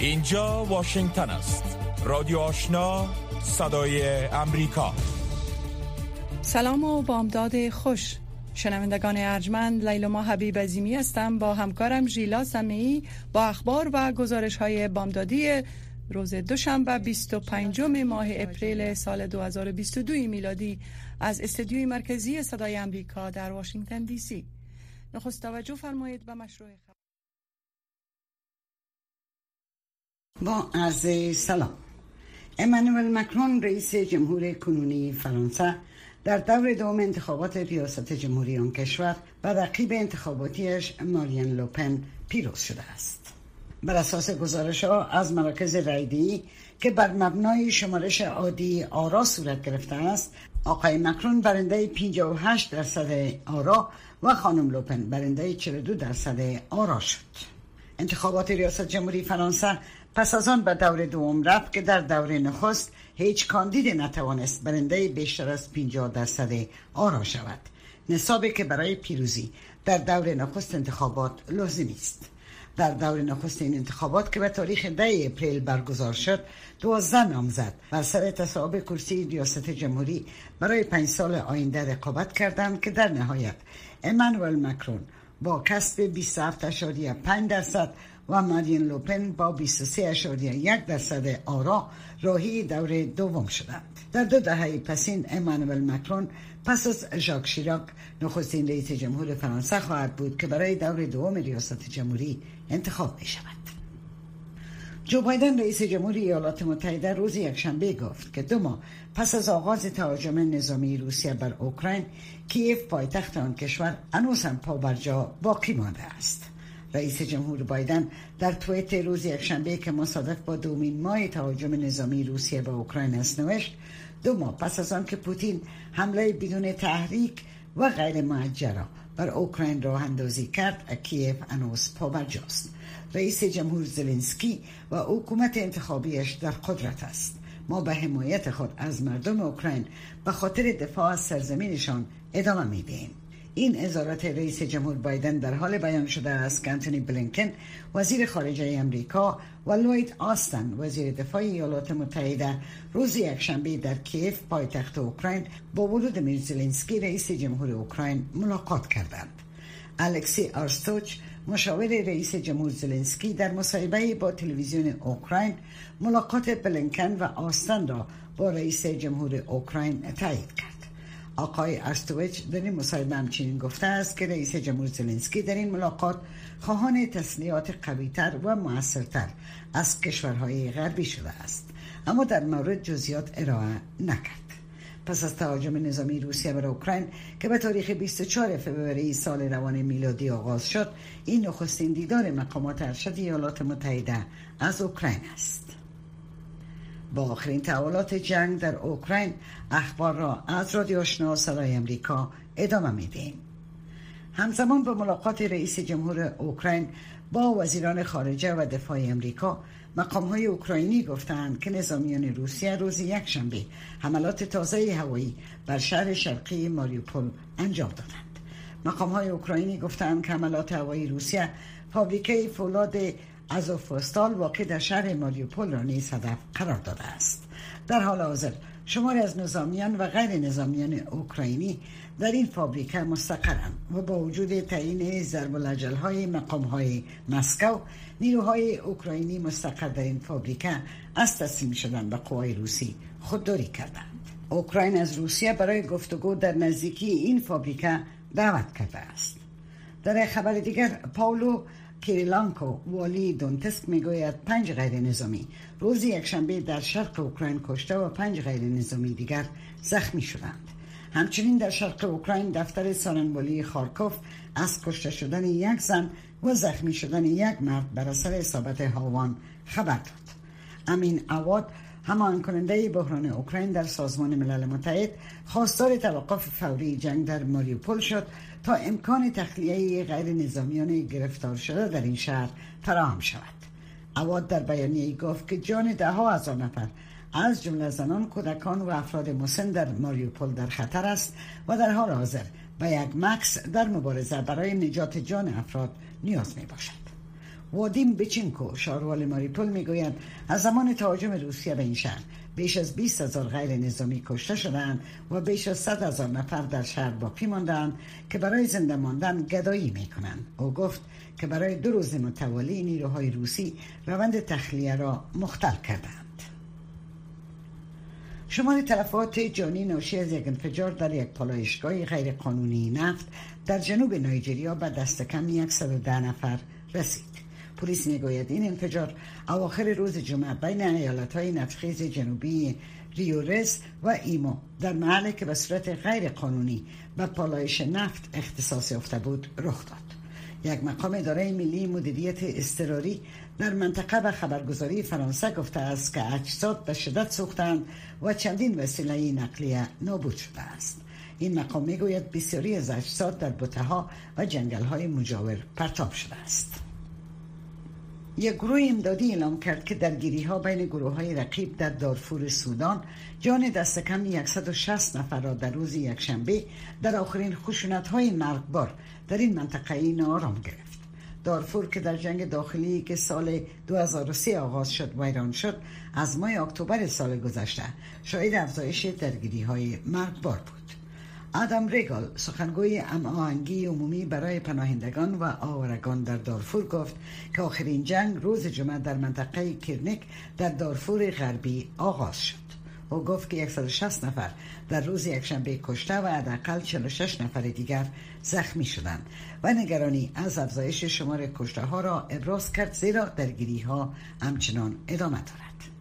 اینجا واشنگتن است. رادیو آشنا صدای امریکا. سلام و بامداد خوش. شنوندگان ارجمند لیلما حبیب عزیمی هستم. با همکارم ژیلا سمی با اخبار و گزارش های بامدادی روز دوشنبه 25 ماه اپریل سال 2022 میلادی از استدیوی مرکزی صدای امریکا در واشنگتن دی سی. نخست توجه فرمایید به مشروع با عرض سلام. امانوئل مکرون رئیس جمهور کنونی فرانسه در دور دوم انتخابات ریاست جمهوری آن کشور و رقیب انتخاباتیش مارین لوپن پیروز شده است. بر اساس گزارش ها از مراکز رایدی که بر مبنای شمارش عادی آرا صورت گرفته است آقای مکرون برنده 58 درصد آرا و خانم لوپن برنده 42 درصد آرا شد. انتخابات ریاست جمهوری فرانسه پس از آن به دور دوم رفت که در دوره نخست هیچ کاندید نتوانست برنده بیشتر از 50 درصد آرا شود. نصابی که برای پیروزی در دور نخست انتخابات لازمی است در دور نخست این انتخابات که به تاریخ 10 اپریل برگزار شد دوازده نامزد بر سر تصاحب کرسی ریاست جمهوری برای پنج سال آینده رقابت کردند که در نهایت امانوئل مکرون با کسب 27.5 درصد و مارین لوپن با 23.1 درصد آرا راهی دور دوم شدند. در دو دهه پسین امانوئل مکرون پس از ژاک شیراک نخستین رئیس جمهور فرانسه خواهد بود که برای دور دوم ریاست جمهوری انتخاب می شود جو بایدن رئیس جمهوری ایالات متحده روز یکشنبه گفت که دو ماه پس از آغاز تهاجم نظامی روسیه بر اوکراین کیف پایتخت آن کشور هنوز هم پابرجا باقی مانده است. رئیس جمهور بایدن در تویت روز یکشنبه که مصادف با دومین ماه تهاجم نظامی روسیه به اوکراین است نوشت دو ماه پس از آن که پوتین حمله بدون تحریک و غیر معجرا بر اوکراین راه اندازی کرد کیف هنوز پابرجاست. رئیس جمهور زلنسکی و حکومت انتخابیش در قدرت است. ما به حمایت خود از مردم اوکراین به خاطر دفاع از سرزمینشان ادامه می‌دهیم. این ازارت رئیس جمهور بایدن در حال بیان شده است که انتونی بلینکن وزیر خارجه امریکا و لوید آستن وزیر دفاع ایالات متحده روز یکشنبه در کیف پایتخت اوکراین با ورود میرزلنسکی رئیس جمهور اوکراین ملاقات کردند. الکسی آرستوچ مشاور رئیس جمهور زلنسکی در مصاحبه با تلویزیون اوکراین ملاقات بلینکن و آستن را با رئیس جمهور اوکراین تایید کرد. آقای استویچ در این مصاحبه همچنین گفته است که رئیس جمهور زلنسکی در این ملاقات خواهان تسلیحات قویتر و موثرتر از کشورهای غربی شده است. اما در مورد جزئیات ارائه نکرد. پس از تهاجم نظامی روسیه بر اوکراین که به تاریخ 24 فوریه سال روان میلادی آغاز شد این نخستین دیدار مقامات ارشد ایالات متحده از اوکراین است. با آخرین تحولات جنگ در اوکراین اخبار را از رادیو آشنا صدای امریکا ادامه میدیم. همزمان با ملاقات رئیس جمهور اوکراین با وزیران خارجه و دفاع امریکا مقام های اوکراینی گفتند که نظامیان روسیه روز یک شنبه حملات تازه هوایی بر شهر شرقی ماریوپول انجام دادند. مقام های اوکراینی گفتند که حملات هوایی روسیه فابریکه فولاد ازوفوستال واقع در شهر ماریوپول را نیز هدف قرار داده است. در حال حاضر شماری از نظامیان و غیر نظامیان اوکراینی در این فابریکه مستقرند و با وجود تعیین ضرب های مقام های مسکو نیروهای اوکراینی مستقر در این فابریکه از تسلیم شدن به قوای روسی خودداری کردند. اوکراین از روسیه برای گفتگو در نزدیکی این فابریکه دعوت کرده است. در خبر دیگر پاولو کریلانکو والی دونتسک می‌گوید پنج غیر نظامی. روز یکشنبه در شرق اوکراین کشته و پنج غیر نظامی دیگر زخمی شدند. همچنین در شرق اوکراین دفتر سارنبولی خارکوف از کشته شدن یک زن و زخمی شدن یک مرد بر اثر اصابت هاوان خبر داد. امین اواد همان کننده بحران اوکراین در سازمان ملل متحد خواستار توقف فوری جنگ در ماریوپول شد تا امکان تخلیه غیر نظامیان گرفتار شده در این شهر فراهم شود. اواد در بیانیه گفت که جان ها هزار نفر از جمله زنان کودکان و افراد مسن در ماریوپول در خطر است و در حال حاضر به یک مکس در مبارزه برای نجات جان افراد نیاز می باشد وادیم بچینکو شاروال ماریپول می‌گوید از زمان تهاجم روسیه به این شهر بیش از 20 هزار غیر نظامی کشته شدند و بیش از 100 هزار نفر در شهر باقی ماندند که برای زنده ماندن گدایی می کنند. او گفت که برای دو روز متوالی نیروهای روسی روند تخلیه را مختل کردند. شمار تلفات جانی ناشی از یک انفجار در یک پالایشگاه غیر قانونی نفت در جنوب نایجریا به دست کم 110 نفر رسید. پلیس می‌گوید این انفجار اواخر روز جمعه بین ایالت های نفتخیز جنوبی ریورز و ایمو در محلی که به صورت غیر قانونی به پالایش نفت اختصاص یافته بود رخ داد. یک مقام اداره ملی مدیریت اضطراری در منطقه و خبرگزاری فرانسه گفته است که اجساد به شدت سوختند و چندین وسیله نقلیه نابود شده است این مقام می‌گوید بسیاری از اجساد در بوته ها و جنگل های مجاور پرتاب شده است یک گروه امدادی اعلام کرد که درگیری ها بین گروه های رقیب در دارفور سودان جان دست کم 160 نفر را در روز یکشنبه در آخرین خشونت های مرگبار در این منطقه نارام گرفت. دارفور که در جنگ داخلی که سال 2003 آغاز شد و ایران شد از ماه اکتبر سال گذشته شاید افزایش درگیری های مرگبار بود. آدم ریگال سخنگوی آهنگی عمومی برای پناهندگان و آورگان در دارفور گفت که آخرین جنگ روز جمعه در منطقه کرنک در دارفور غربی آغاز شد. او گفت که 160 نفر در روز یکشنبه کشته و حداقل 46 نفر دیگر زخمی شدند و نگرانی از افزایش شمار کشته ها را ابراز کرد زیرا درگیری ها همچنان ادامه دارد.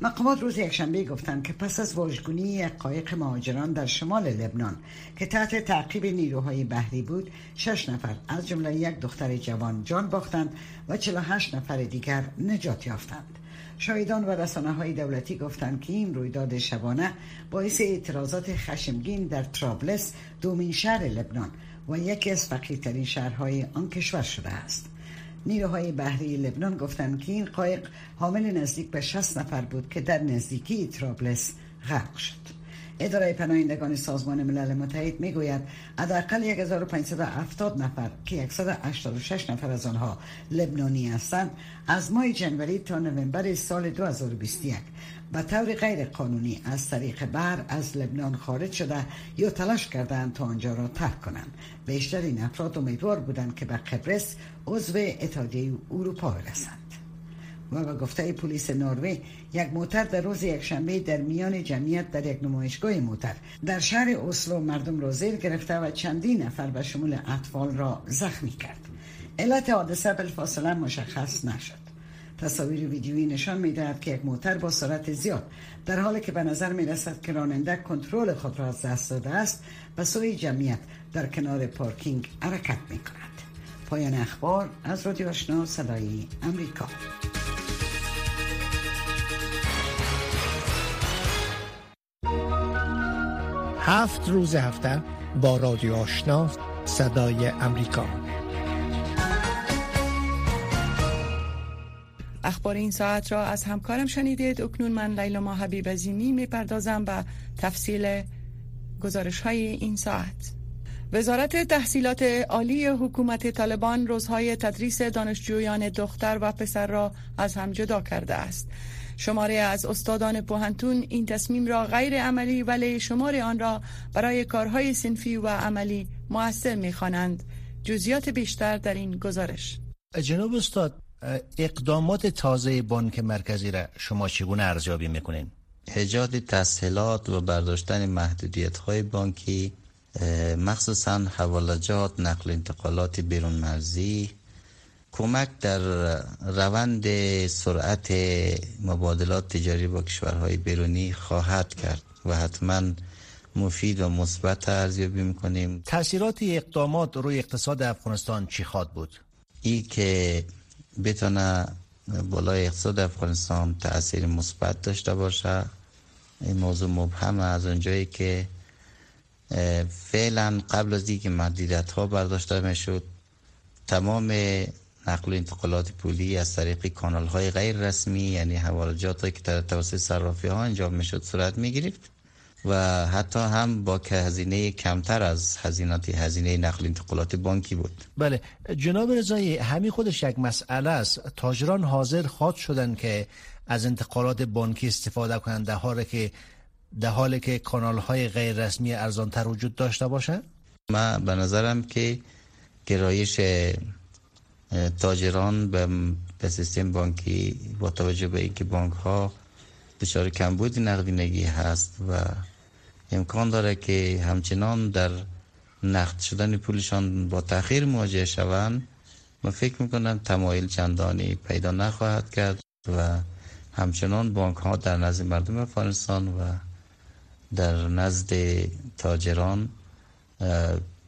مقامات روز یکشنبه گفتند که پس از واژگونی یک قایق مهاجران در شمال لبنان که تحت تعقیب نیروهای بحری بود شش نفر از جمله یک دختر جوان جان باختند و 48 نفر دیگر نجات یافتند. شاهدان و رسانه های دولتی گفتند که این رویداد شبانه باعث اعتراضات خشمگین در ترابلس دومین شهر لبنان و یکی از فقیرترین شهرهای آن کشور شده است. نیروهای بحری لبنان گفتند که این قایق حامل نزدیک به 60 نفر بود که در نزدیکی ترابلس غرق شد. اداره پناهندگان سازمان ملل متحد می‌گوید حداقل 1570 نفر که 186 نفر از آنها لبنانی هستند از ماه جنوری تا نوامبر سال 2021 به طور غیر قانونی از طریق بر از لبنان خارج شده یا تلاش کردند تا آنجا را ترک کنند. بیشتر این افراد امیدوار بودند که به قبرس عضو اتحادیه اروپا برسند. و به گفته پلیس نروژ یک موتر در روز یکشنبه در میان جمعیت در یک نمایشگاه موتر. در شهر اسلو مردم را زیر گرفته و چندین نفر به شمول اطفال را زخمی کرد. علت حادثه بالفاصله مشخص نشد. تصاویر ویدیویی نشان می‌دهد که یک موتر با سرعت زیاد در حالی که به نظر می رسد که راننده کنترل خود را از دست داده است به سوی جمعیت در کنار پارکینگ حرکت می کند پایان اخبار از رادیو آشنا صدای امریکا. هفت روز هفته با رادیو آشنا صدای امریکا. اخبار این ساعت را از همکارم شنیدید. اکنون من لیلا ما حبیب می می‌پردازم به تفصیل گزارش های این ساعت. وزارت تحصیلات عالی حکومت طالبان روزهای تدریس دانشجویان دختر و پسر را از هم جدا کرده است. شماره از استادان پوهنتون این تصمیم را غیر عملی ولی شماره آن را برای کارهای سنفی و عملی موثر می‌خوانند. جزیات بیشتر در این گزارش جناب استاد اقدامات تازه بانک مرکزی را شما چگونه ارزیابی می‌کنین؟ هجاد تسهیلات و برداشتن محدودیت های بانکی مخصوصا حوالجات نقل انتقالات بیرون مرزی کمک در روند سرعت مبادلات تجاری با کشورهای بیرونی خواهد کرد و حتما مفید و مثبت ارزیابی می‌کنیم. تاثیرات اقدامات روی اقتصاد افغانستان چی خواد بود؟ ای که بتونه بالای اقتصاد افغانستان تاثیر مثبت داشته باشه. این موضوع مبهم از اونجایی که فعلا قبل از اینکه محدودیت ها برداشته می‌شد تمام نقل و انتقالات پولی از طریق کانال های غیر رسمی یعنی حوالجات که در توسط صرافی ها انجام می‌شد صورت می گرفت و حتی هم با که هزینه کمتر از هزینات هزینه نقل انتقالات بانکی بود. بله جناب رضایی همین خودش یک مسئله است. تاجران حاضر خواد شدن که از انتقالات بانکی استفاده کنند در حالی که در حالی که کانال های غیر رسمی ارزان تر وجود داشته باشه ما به نظرم که گرایش تاجران به, سیستم بانکی با توجه به اینکه بانک ها دچار کمبود نقدینگی هست و امکان داره که همچنان در نقد شدن پولشان با تاخیر مواجه شوند. ما فکر می‌کنم تمایل چندانی پیدا نخواهد کرد و همچنان بانک ها در نزد مردم افغانستان و در نزد تاجران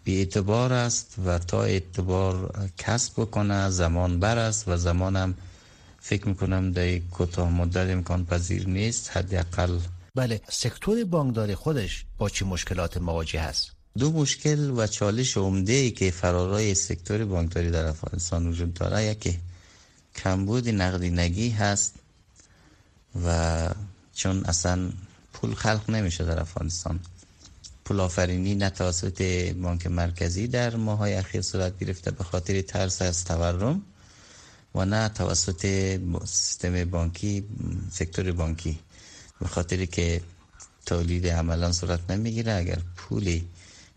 بی اعتبار است و تا اعتبار کسب بکنه زمان بر است و زمانم فکر می‌کنم در کوتاه مدت امکان پذیر نیست حداقل. بله سکتور بانکداری خودش با چه مشکلات مواجه است؟ دو مشکل و چالش عمده ای که فرارای سکتور بانکداری در افغانستان وجود داره یکی کمبود نقدینگی هست و چون اصلا پول خلق نمیشه در افغانستان. پول آفرینی نه توسط بانک مرکزی در ماهای اخیر صورت گرفته به خاطر ترس از تورم و نه توسط سیستم بانکی سکتور بانکی. به خاطر که تولید عملا صورت نمی‌گیره. اگر پولی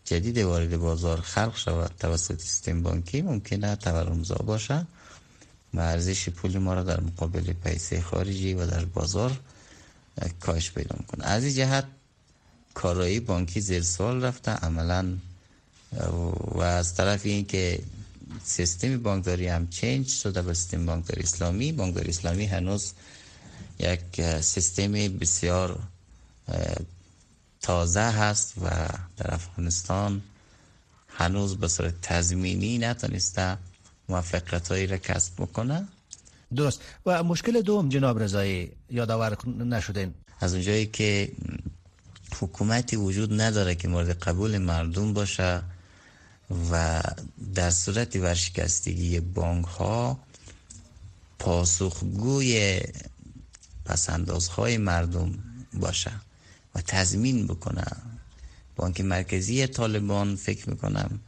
جدید وارد بازار خلق شود توسط سیستم بانکی ممکنه تورمزا باشه و ارزش پول ما را در مقابل پیسه خارجی و در بازار کاهش پیدا می‌کنه از این جهت کارایی بانکی زیر سوال رفته عملا و از طرف این که سیستم بانکداری هم چنج شده به سیستم بانکداری اسلامی. بانکداری اسلامی هنوز یک سیستم بسیار تازه هست و در افغانستان هنوز به صورت تضمینی نتونسته موفقیت هایی را کسب بکنه. درست. و مشکل دوم جناب رضایی یادآور نشدین. از اونجایی که حکومتی وجود نداره که مورد قبول مردم باشه و در صورت ورشکستگی بانک ها پاسخگوی پسندازهای مردم باشه و تضمین بکنه. بانک مرکزی طالبان فکر می‌کنم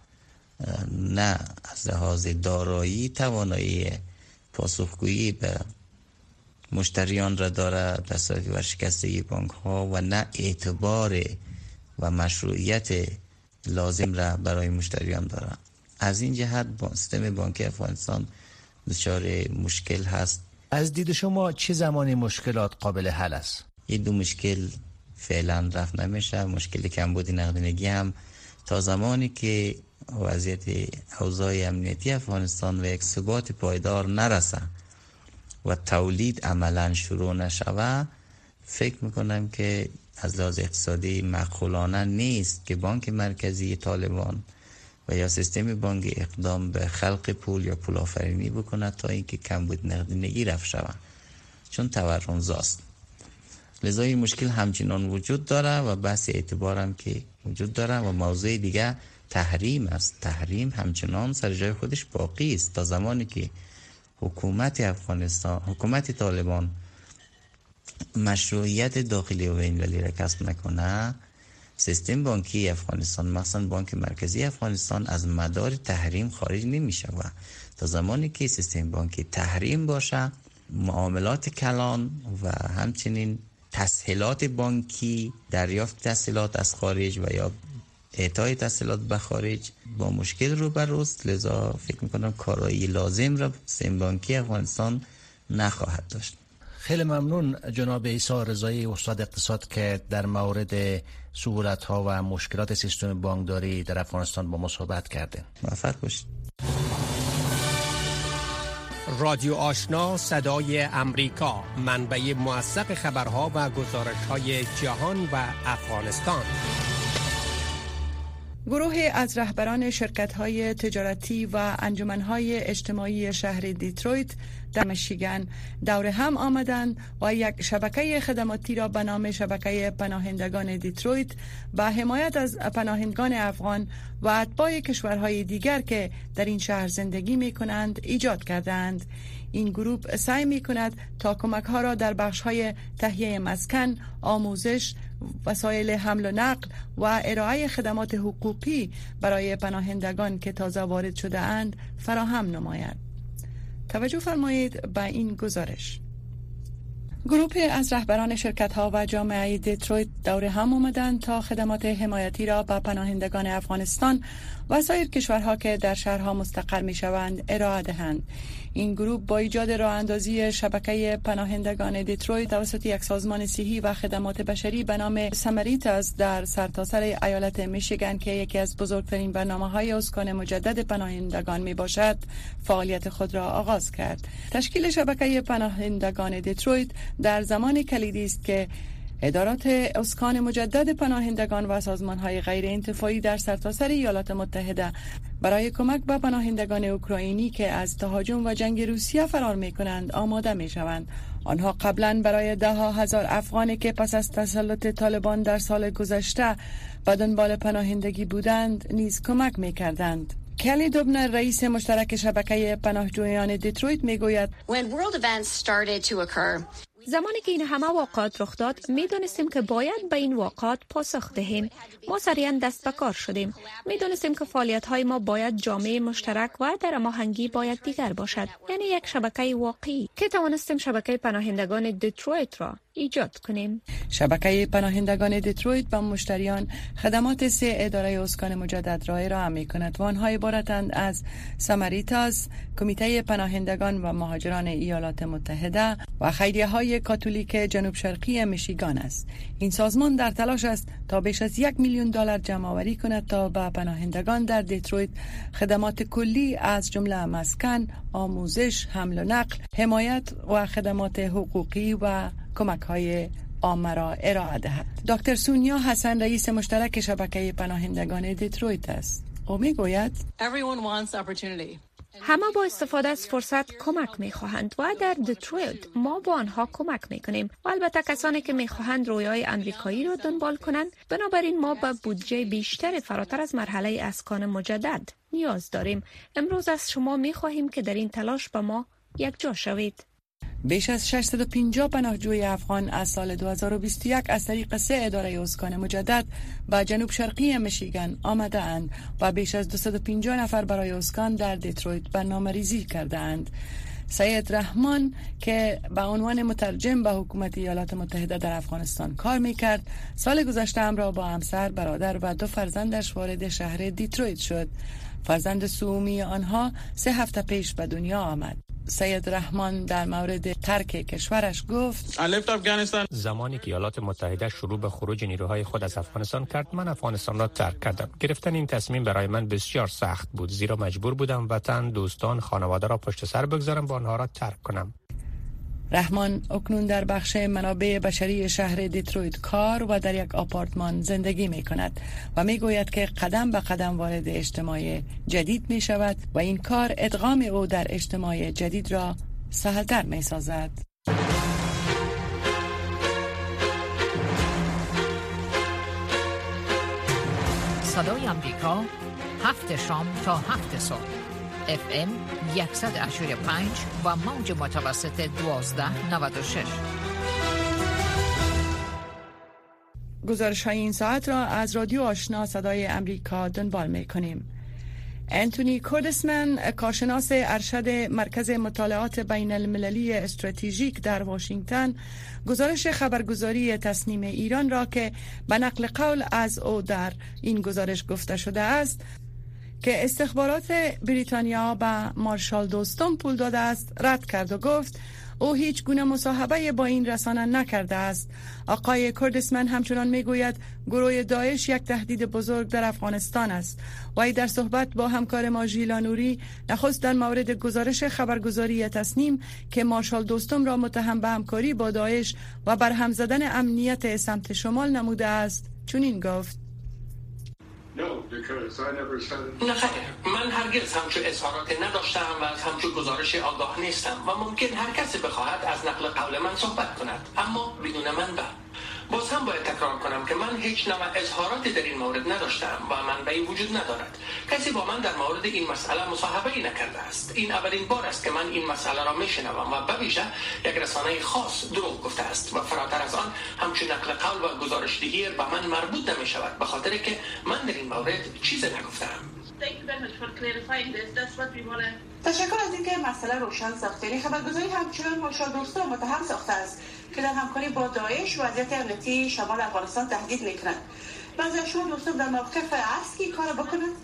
نه از لحاظ دارایی توانایی پاسخگویی به مشتریان را داره در صورت ورشکستگی بانک ها و نه اعتبار و مشروعیت لازم را برای مشتریان داره از این جهت سیستم بانک افغانستان دچار مشکل هست. از دید شما چه زمانی مشکلات قابل حل است؟ این دو مشکل فعلا رفت نمیشه. مشکل کمبود نقدینگی هم. تا زمانی که وضعیت اوضاع امنیتی افغانستان و یک ثبات پایدار نرسه و تولید عملا شروع نشوه فکر می‌کنم که از لحاظ اقتصادی معقولانه نیست که بانک مرکزی طالبان و یا سیستم بانک اقدام به خلق پول یا پول آفرینی بکنه تا اینکه کمبود نقدینگی رفت شود. چون تورم زاست. لذا این مشکل همچنان وجود داره و بحث اعتبارم که وجود داره و موضوع دیگه تحریم است. تحریم همچنان سر جای خودش باقی است. تا زمانی که حکومت افغانستان حکومت طالبان مشروعیت داخلی و بین‌المللی را کسب نکنه سیستم بانکی افغانستان مثلا بانک مرکزی افغانستان از مدار تحریم خارج نمیشه و تا زمانی که سیستم بانکی تحریم باشه معاملات کلان و همچنین تسهیلات بانکی دریافت تسهیلات از خارج و یا اعطای تسهیلات به خارج با مشکل رو بروست لذا فکر می‌کنم کارایی لازم را سیستم بانکی افغانستان نخواهد داشت. خیلی ممنون جناب ایسا رضایی استاد اقتصاد که در مورد سهولت ها و مشکلات سیستم بانکداری در افغانستان با ما صحبت کرده موفق باشید. رادیو آشنا صدای امریکا منبع موثق خبرها و گزارش های جهان و افغانستان. گروه از رهبران شرکت های تجارتی و انجمن های اجتماعی شهر دیترویت در مشیگن دور هم آمدند و یک شبکه خدماتی را به نام شبکه پناهندگان دیترویت به حمایت از پناهندگان افغان و اتباع کشورهای دیگر که در این شهر زندگی می کنند ایجاد کردند. این گروه سعی می کند تا کمک ها را در بخش های تهیه مسکن، آموزش، وسایل حمل و نقل و ارائه خدمات حقوقی برای پناهندگان که تازه وارد شده اند فراهم نماید. توجه فرمایید به این گزارش. گروه از رهبران شرکت ها و جامعه دیترویت دور هم آمدند تا خدمات حمایتی را به پناهندگان افغانستان و سایر کشورها که در شهرها مستقر می شوند ارائه دهند. این گروه با ایجاد راه اندازی شبکه پناهندگان دیترویت توسط یک سازمان صحی و خدمات بشری به نام سمریتاس در سرتاسر سر ایالت میشیگن که یکی از بزرگترین برنامه های اسکان مجدد پناهندگان می باشد فعالیت خود را آغاز کرد. تشکیل شبکه پناهندگان دیترویت در زمان کلیدی است که ادارات اسکان مجدد پناهندگان و سازمان های غیر انتفاعی در سرتاسر ایالات متحده برای کمک به پناهندگان اوکراینی که از تهاجم و جنگ روسیه فرار می کنند آماده می شوند. آنها قبلا برای ده هزار افغانی که پس از تسلط طالبان در سال گذشته به دنبال پناهندگی بودند نیز کمک می کردند. کلی دوبنر رئیس مشترک شبکه پناهجویان دیترویت می گوید زمانی که این همه واقعات رخ داد دانستیم که باید به این واقعات پاسخ دهیم. ما سریعا دست به کار شدیم. دانستیم که فعالیت های ما باید جامعه مشترک و در هماهنگی با یکدیگر باشد. یعنی یک شبکه واقعی. که توانستیم شبکه پناهندگان دیترویت را ایجاد کنیم. شبکه پناهندگان دیترویت با مشتریان خدمات سه اداره اسکان مجدد را ارائه می کند. و آنها عبارتند از سامریتاس کمیته پناهندگان و مهاجران ایالات متحده و خیریه های کاتولیک جنوب شرقی میشیگان است. این سازمان در تلاش است تا بیش از یک میلیون دلار جمع آوری کند تا به پناهندگان در دیترویت خدمات کلی از جمله مسکن آموزش حمل و نقل حمایت و خدمات حقوقی و کمک های عامه را ارائه دهد. دکتر سونیا حسن رئیس مشترک شبکه پناهندگان دیترویت است. او می گوید همه با استفاده از فرصت کمک می خواهند و در دترویت ما با آنها کمک می کنیم و البته کسانی که می خواهند رویای امریکایی را دنبال کنند بنابراین ما به بودجه بیشتر فراتر از مرحله اسکان مجدد نیاز داریم. امروز از شما می خواهیم که در این تلاش به ما یک جا شوید. بیش از 650 پناهجوی افغان از سال 2021 از طریق سه اداره اسکان مجدد به جنوب شرقی مشیگن آمده اند و بیش از 250 نفر برای اسکان در دیترویت برنامه ریزی کرده اند. سید رحمان که به عنوان مترجم به حکومت ایالات متحده در افغانستان کار می‌کرد سال گذشته را با همسر برادر و دو فرزندش وارد شهر دیترویت شد فرزند سومی آنها سه هفته پیش به دنیا آمد سید رحمان در مورد ترک کشورش گفت زمانی که ایالات متحده شروع به خروج نیروهای خود از افغانستان کرد من افغانستان را ترک کردم. گرفتن این تصمیم برای من بسیار سخت بود زیرا مجبور بودم وطن دوستان خانواده را پشت سر بگذارم و آنها را ترک کنم. رحمان اکنون در بخش منابع بشری شهر دیترویت کار و در یک آپارتمان زندگی می کند و می گوید که قدم به قدم وارد اجتماع جدید می شود و این کار ادغام او در اجتماع جدید را سهلتر می سازد. صدای امریکا هفت شام تا هفت صبح FM 185 و موج متوسط 1296 گزارش های این ساعت را از رادیو آشنا صدای امریکا دنبال می کنیم. انتونی کوردسمن کارشناس ارشد مرکز مطالعات بین المللی استراتژیک در واشنگتن گزارش خبرگزاری تصنیم ایران را که به نقل قول از او در این گزارش گفته شده است که استخبارات بریتانیا به مارشال دوستون پول داده است رد کرد و گفت او هیچ گونه مصاحبه با این رسانه نکرده است. آقای کردسمن همچنان می‌گوید گروه داعش یک تهدید بزرگ در افغانستان است. و در صحبت با همکار ما ژیلا نخست در مورد گزارش خبرگزاری تصنیم که مارشال دوستم را متهم به همکاری با داعش و برهم زدن امنیت سمت شمال نموده است چنین گفت. نه من هرگز همچو اظهارات نداشتم و از همچو گزارش آگاه نیستم. و ممکن هر کسی بخواهد از نقل قول من صحبت کند. اما بدون من به باز هم باید تکرار کنم که من هیچ نوع اظهاراتی در این مورد نداشتم و منبعی وجود ندارد. کسی با من در مورد این مسئله مصاحبه ای نکرده است. این اولین بار است که من این مسئله را میشنوم و بویژه یک رسانه خاص دروغ گفته است و فراتر از آن همچون نقل قول و گزارشدهی به من مربوط نمی شود به خاطر که من در این مورد چیز نگفتم تشکر از اینکه مسئله روشن ساختید یعنی خبرگزاری همچنان ماشا دوستا متهم ساخته است که در همکاری با داعش وضعیت امنیتی شمال افغانستان تهدید می‌کند. بعضی از شما دوستان در موقف است که کار بکنند؟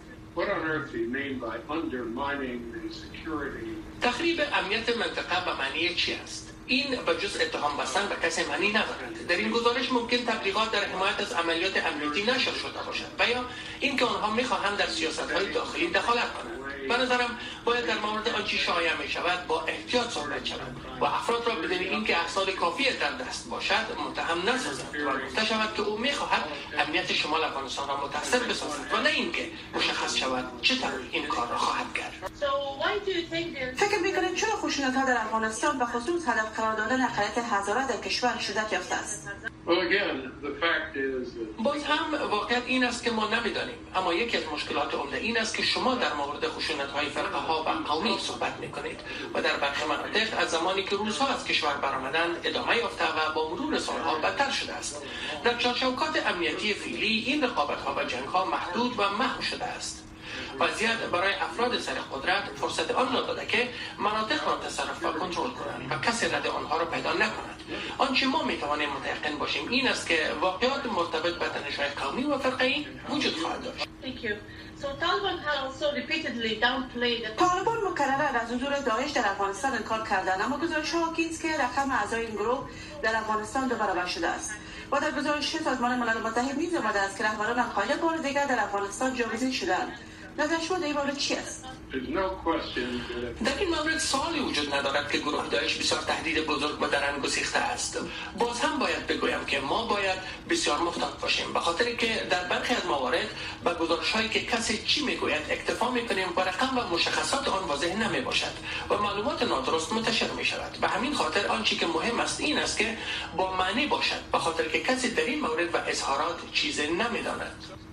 تخریب امنیت منطقه به معنی چی است؟ این به جز اتهام بستن به کسی معنی ندارد در این گزارش ممکن تبلیغات در حمایت از عملیات امنیتی نشر شده باشد و یا اینکه آنها می‌خواهند در سیاست های داخلی دخالت کنند. به نظرم باید در مورد آنچه شایع می شود با احتیاط صحبت شود و افراد را بدون اینکه اسناد کافی در دست باشد متهم نسازند و گفته شود که او می‌خواهد امنیت شمال افغانستان را متاثر بسازد و نه اینکه مشخص شود چطور این کار را خواهد کرد. فکر می‌کنید چرا خشونت ها در افغانستان به خصوص هدف قرار دادن اقلیت هزاره در کشور شدت یافته است؟ باز هم واقعیت این است که ما نمی‌دانیم اما یکی از مشکلات عمده این است که شما در مورد خشونت های فرقه ها و قومی صحبت می کنید و در برخی مناطق از زمانی که روزها از کشور برآمدند ادامه یافته و با مرور سالها بدتر شده است. در چارچوکات امنیتی فعلی این رقابت ها و جنگ ها محدود و محو شده است. وضعیت برای افراد سر قدرت فرصت آن را داده که مناطق را تصرف و کنترل کنند و کسی رد آنها را پیدا نکند. آنچه ما می توانیم متیقن باشیم این است که واقعات مرتبط به تنش‌های قومی و فرقه‌ای وجود خواهد داشت. طالبان مکرره از حضور داعش در افغانستان انکار کردند اما گزارش ها که رقم اعضای این گروه در افغانستان دو برابر شده است. و در گزارش سازمان ملل متحد نیز آمده است که رهبران القاعده بار دیگر در افغانستان جاگزین شدند نظر شما در این مورد چی است؟ در این مورد سوالی وجود ندارد که گروه داعش بسیار تهدید بزرگ و درن گسیخته است. باز هم باید بگویم که ما باید بسیار محتاط باشیم. به خاطر که در برخی از موارد به گزارش هایی که کسی چی می‌گوید اکتفا می‌کنیم و رقم و مشخصات آن واضح نمی باشد و معلومات نادرست منتشر می شود به همین خاطر آنچه که مهم است این است که با معنی باشد به خاطر که کسی در این مورد و اظهارات چیزی نمی‌داند.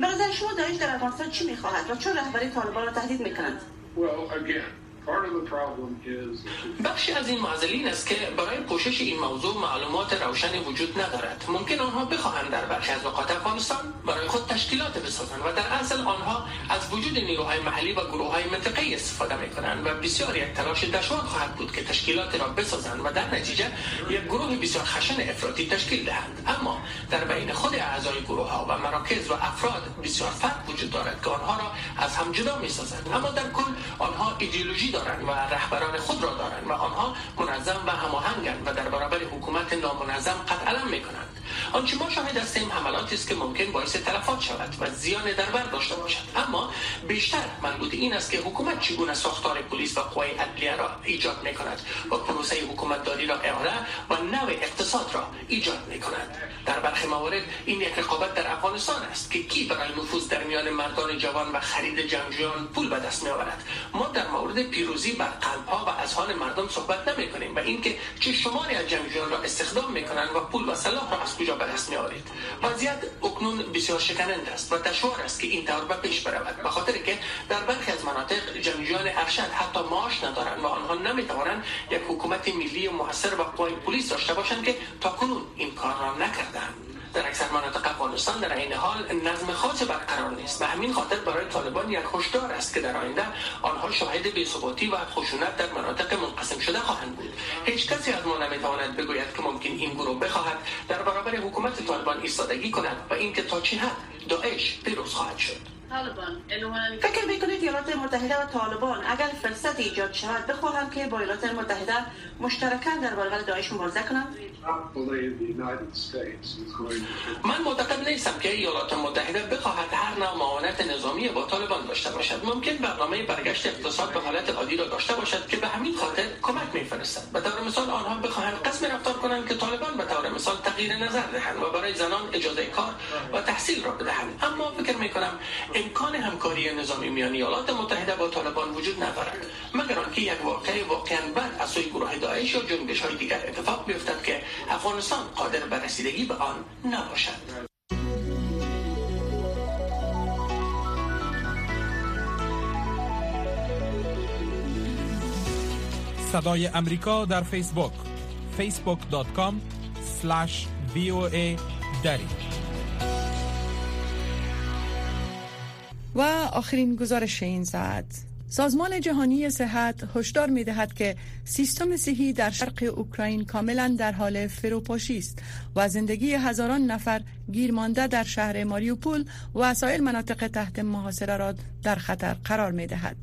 به نظر شما داعش در افغانستان چی می‌خواهد و چون رهبری طالبان را تهدید می‌کنند بخشی از این معضلین است که برای پوشش این موضوع معلومات روشنی وجود ندارد. ممکن آنها بخواهند در برخی از نقاط افغانستان برای خود تشکیلات بسازند و در اصل آنها از وجود نیروهای محلی و گروه های منطقه استفاده می کنند و بسیار یک تلاش دشوار خواهد بود که تشکیلات را بسازند و در نتیجه یک گروه بسیار خشن افراطی تشکیل دهند. اما در بین خود اعضای گروه ها و مراکز و افراد بسیار فرق وجود دارد که آنها را از هم جدا می سازند اما در کل آنها ایدئولوژی دارند و رهبران خود را دارند و آنها منظم و هماهنگند و در برابر حکومت نامنظم قد علم می کنند آنچه ما شاهد هستیم حملاتی است که ممکن باعث تلفات شود و زیان در بر داشته باشد. اما بیشتر مربوط این است که حکومت چگونه ساختار پلیس و قوای عدلیه را ایجاد می کند و پروسه حکومتداری را اعاره و نوع اقتصاد را ایجاد می کند در برخی موارد این یک رقابت در افغانستان است که کی برای نفوذ در میان مردان جوان و خرید جنگجویان پول به دست می آورد ما در مورد پیروزی بر قلبها و اذهان مردم صحبت نمی کنیم و اینکه چه شماری از جنگجویان را استخدام می کنند و پول و سلاح را از کجا به دست می آورید وضعیت اکنون بسیار شکننده است و دشوار است که این طور به پیش برود. به خاطر که در برخی از مناطق جنگجویان ارشد حتی معاش ندارند و آنها نمی توانند یک حکومت ملی موثر و قوای پلیس داشته باشند که تا کنون این کار را نکردند. در اکثر مناطق افغانستان در این حال نظم خاص برقرار نیست به همین خاطر برای طالبان یک هشدار است که در آینده آنها شاهد بی‌ثباتی و خشونت در مناطق منقسم شده خواهند بود. هیچ کسی از ما نمی‌تواند بگوید که ممکن این گروه بخواهد در برابر حکومت طالبان ایستادگی کند و اینکه تا چه حد داعش پیروز خواهد شد. فکر می‌کنید ایالات متحده و طالبان اگر فرصت ایجاد شود بخواهند که با ایالات متحده مشترکاً در برابر داعش مبارزه کنند من معتقد نیستم که ایالات متحده بخواهد هر نوع معاونت نظامی با طالبان داشته باشد. ممکن برنامه برگشت اقتصاد به حالت عادی را داشته باشد که به همین خاطر کمک میفرستد. به طور مثال آنها بخواهند قسم رفتار کنند که طالبان به طور مثال تغییر نظر دهند و برای زنان اجازه کار و تحصیل را بدهند. اما فکر می کنم امکان همکاری نظامی میان ایالات متحده با طالبان وجود ندارد. مگر آنکه یک واقعه واقعا بد از سوی گروه داعش یا جنبش های دیگر اتفاق بیفتد که افغانستان قادر به رسیدگی به آن نباشد. صدای امریکا در فیسبوک facebook.com voa دری. و آخرین گزارش این ساعت سازمان جهانی صحت هشدار می دهد که سیستم صحی در شرق اوکراین کاملا در حال فروپاشی است و زندگی هزاران نفر گیر مانده در شهر ماریوپول و سایر مناطق تحت محاصره را در خطر قرار می دهد.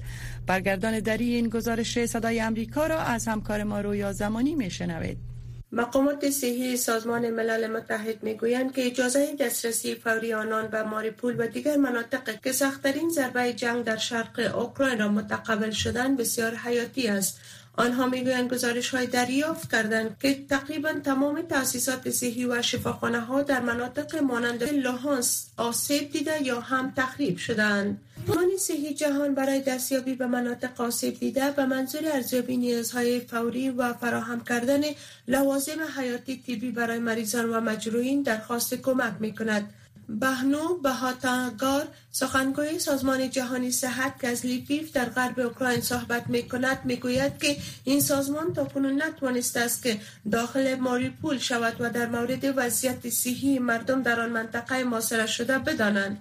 برگردان دری این گزارش صدای امریکا را از همکار ما رویا زمانی می شنوید. مقامات صحی سازمان ملل متحد می‌گویند که اجازه دسترسی فوری آنان به ماریپول و دیگر مناطق که سختترین ضربه جنگ در شرق اوکراین را متقبل شدن بسیار حیاتی است. آنها می‌گویند گزارش های دریافت کردند که تقریبا تمام تاسیسات صحی و شفاخانه ها در مناطق مانند لوهانس آسیب دیده یا هم تخریب شدند. سازمان صحی جهان برای دستیابی به مناطق آسیب دیده به منظور ارزیابی نیازهای فوری و فراهم کردن لوازم حیاتی طبی برای مریضان و مجروحین درخواست کمک می کند. بهنو بهاتاگار سخنگوی سازمان جهانی صحت که از لیفیف در غرب اوکراین صحبت می کند می گوید که این سازمان تا کنون نتوانسته است که داخل ماریپول شود و در مورد وضعیت صحی مردم در آن منطقه محاصره شده بدانند.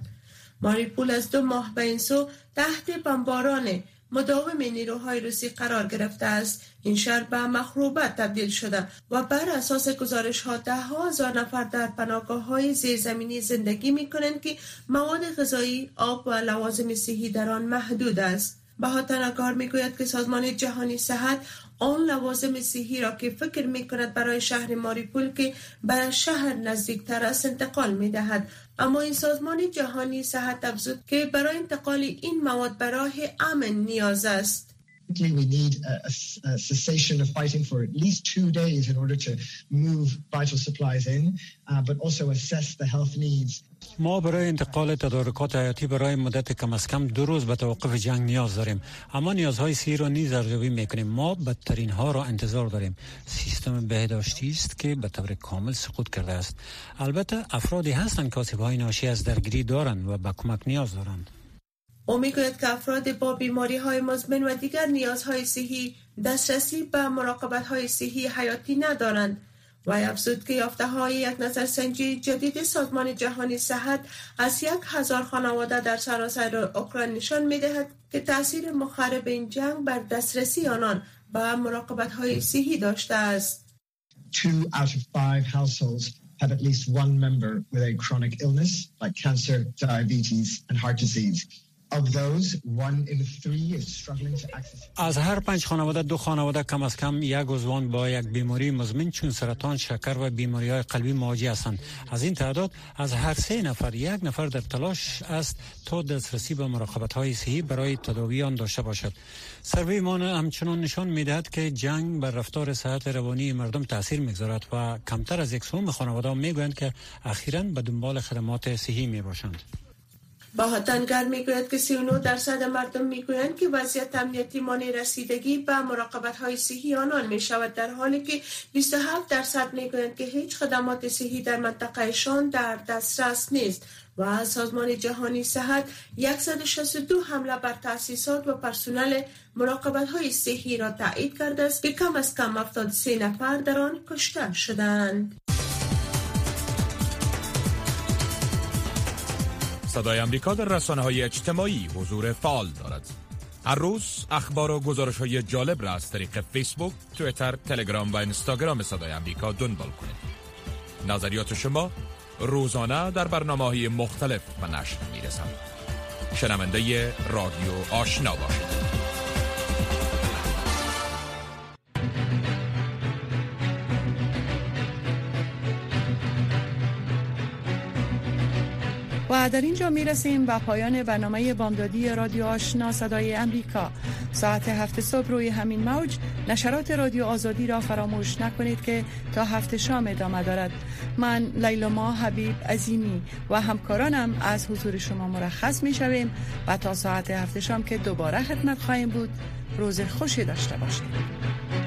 ماریپول از دو ماه به این سو تحت بمباران مداوم نیروهای روسی قرار گرفته است. این شهر به مخروبت تبدیل شده و بر اساس گزارش ها ده هزار نفر در پناهگاه های زیرزمینی زندگی می کنند که مواد غذایی آب و لوازم صحی در آن محدود است. بهاتنگار می گوید که سازمان جهانی صحت آن لوازم صحی را که فکر می کند برای شهر ماریپول که برای شهر نزدیکتر است انتقال می دهد اما این سازمان جهانی صحت افزود که برای انتقال این مواد به راه امن نیاز است. We need a, a, cessation of fighting for at least two days in order to move vital supplies in, uh, but also assess the health needs. ما برای انتقال تدارکات حیاتی برای مدت کم از کم دو روز به توقف جنگ نیاز داریم. اما نیازهای سی را نیز ارزیابی می‌کنیم. ما بدترین ها را انتظار داریم. سیستم بهداشتی است که به طور کامل سقوط کرده است. البته افرادی هستند که آسیب های ناشی از درگیری دارند و به کمک نیاز دارند. او می‌گوید که افراد با بیماری های مزمن و دیگر نیازهای صحی دسترسی به مراقبت های صحی حیاتی ندارند و افزود که یافته های یک نظرسنجی جدید سازمان جهانی صحت از یک هزار خانواده در سراسر اوکراین نشان می دهد که تاثیر مخرب این جنگ بر دسترسی آنان به مراقبت های صحی داشته است. Two out of five households have at least one member with a chronic illness like cancer, diabetes and heart disease. از هر پنج خانواده دو خانواده کم از کم یک عضوان با یک بیماری مزمن چون سرطان شکر و بیماری های قلبی مواجه هستند. از این تعداد از هر سه نفر یک نفر در تلاش است تا دسترسی به مراقبت های صحی برای تداوی آن داشته باشد. سروی ما همچنان نشان می‌دهد که جنگ بر رفتار صحت روانی مردم تاثیر می‌گذارد و کمتر از یک سوم خانواده می‌گویند که اخیرا به دنبال خدمات صحی می باشند با تنگر می‌گوید که 39 درصد مردم می‌گویند که وضعیت امنیتی مانع رسیدگی به مراقبت های صحی آنان می شود در حالی که 27 درصد می‌گویند که هیچ خدمات صحی در منطقهشان در دسترس نیست و سازمان جهانی صحت 162 حمله بر تاسیسات و پرسنل مراقبت های صحی را تایید کرده است که کم از کم 73 نفر در آن کشته شدند. صدای امریکا در رسانه های اجتماعی حضور فعال دارد. هر روز اخبار و گزارش های جالب را از طریق فیسبوک، تویتر، تلگرام و اینستاگرام صدای امریکا دنبال کنید. نظریات شما روزانه در برنامه های مختلف و نشر می رسند شنونده رادیو آشنا باشید. و در اینجا می رسیم به پایان برنامه بامدادی رادیو آشنا صدای امریکا. ساعت هفت صبح روی همین موج نشرات رادیو آزادی را فراموش نکنید که تا هفت شام ادامه دارد. من لیلما حبیب عظیمی و همکارانم از حضور شما مرخص می شویم و تا ساعت هفت شام که دوباره خدمت خواهیم بود روز خوشی داشته باشید.